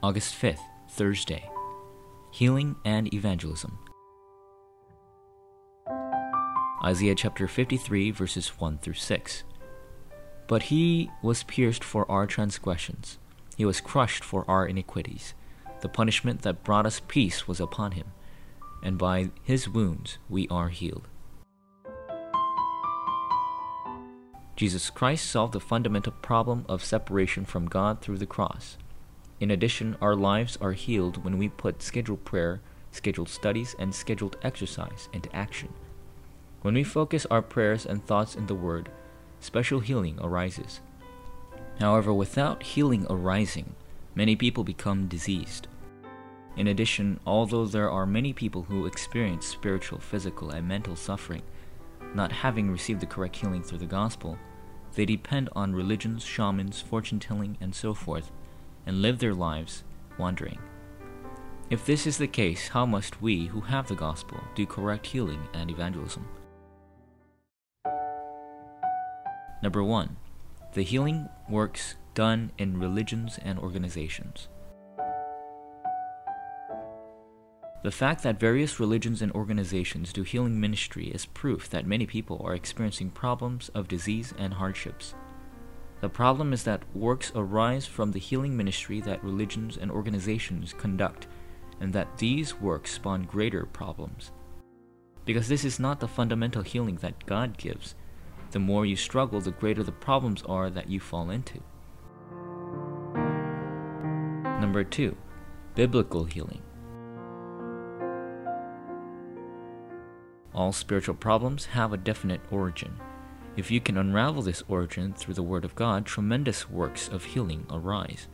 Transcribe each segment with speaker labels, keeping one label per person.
Speaker 1: August 5th, Thursday. Healing and Evangelism. Isaiah chapter 53, verses 1 through 6. But he was pierced for our transgressions, he was crushed for our iniquities. The punishment that brought us peace was upon him, and by his wounds we are healed. Jesus Christ solved the fundamental problem of separation from God through the cross. In addition, our lives are healed when we put scheduled prayer, scheduled studies, and scheduled exercise into action. When we focus our prayers and thoughts in the Word, special healing arises. However, without healing arising, many people become diseased. In addition, although there are many people who experience spiritual, physical, and mental suffering, not having received the correct healing through the gospel, they depend on religions, shamans, fortune telling, and so forth, and live their lives wandering. If this is the case, how must we, who have the gospel, do correct healing and evangelism? Number one, the healing works done in religions and organizations. The fact that various religions and organizations do healing ministry is proof that many people are experiencing problems of disease and hardships. The problem is that works arise from the healing ministry that religions and organizations conduct, and that these works spawn greater problems. Because this is not the fundamental healing that God gives, the more you struggle, the greater the problems are that you fall into. Number two, biblical healing. All spiritual problems have a definite origin. If you can unravel this origin through the Word of God, tremendous works of healing arise.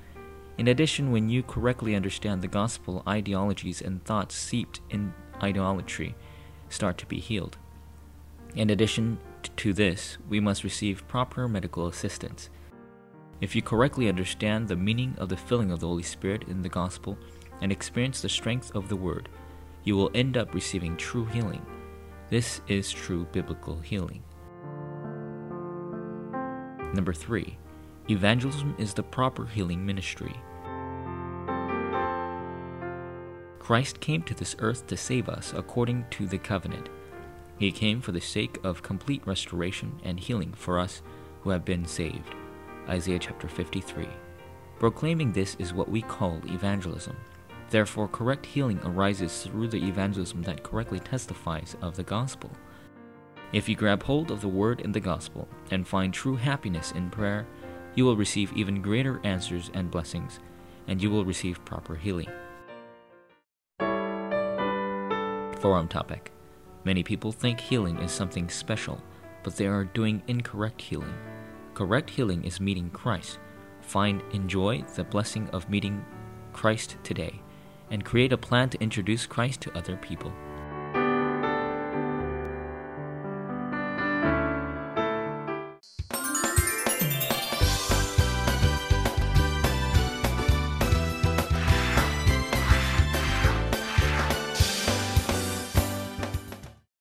Speaker 1: In addition, when you correctly understand the gospel, ideologies and thoughts seeped in idolatry start to be healed. In addition to this, we must receive proper medical assistance. If you correctly understand the meaning of the filling of the Holy Spirit in the gospel and experience the strength of the Word, you will end up receiving true healing. This is true biblical healing. Number three, evangelism is the proper healing ministry. Christ came to this earth to save us according to the covenant. He came for the sake of complete restoration and healing for us who have been saved. Isaiah chapter 53. Proclaiming this is what we call evangelism. Therefore, correct healing arises through the evangelism that correctly testifies of the gospel. If you grab hold of the word in the gospel and find true happiness in prayer, you will receive even greater answers and blessings, and you will receive proper healing. Forum topic Many people think healing is something special, but they are doing incorrect healing. Correct healing is meeting Christ. Find, enjoy the blessing of meeting Christ today, and create a plan to introduce Christ to other people.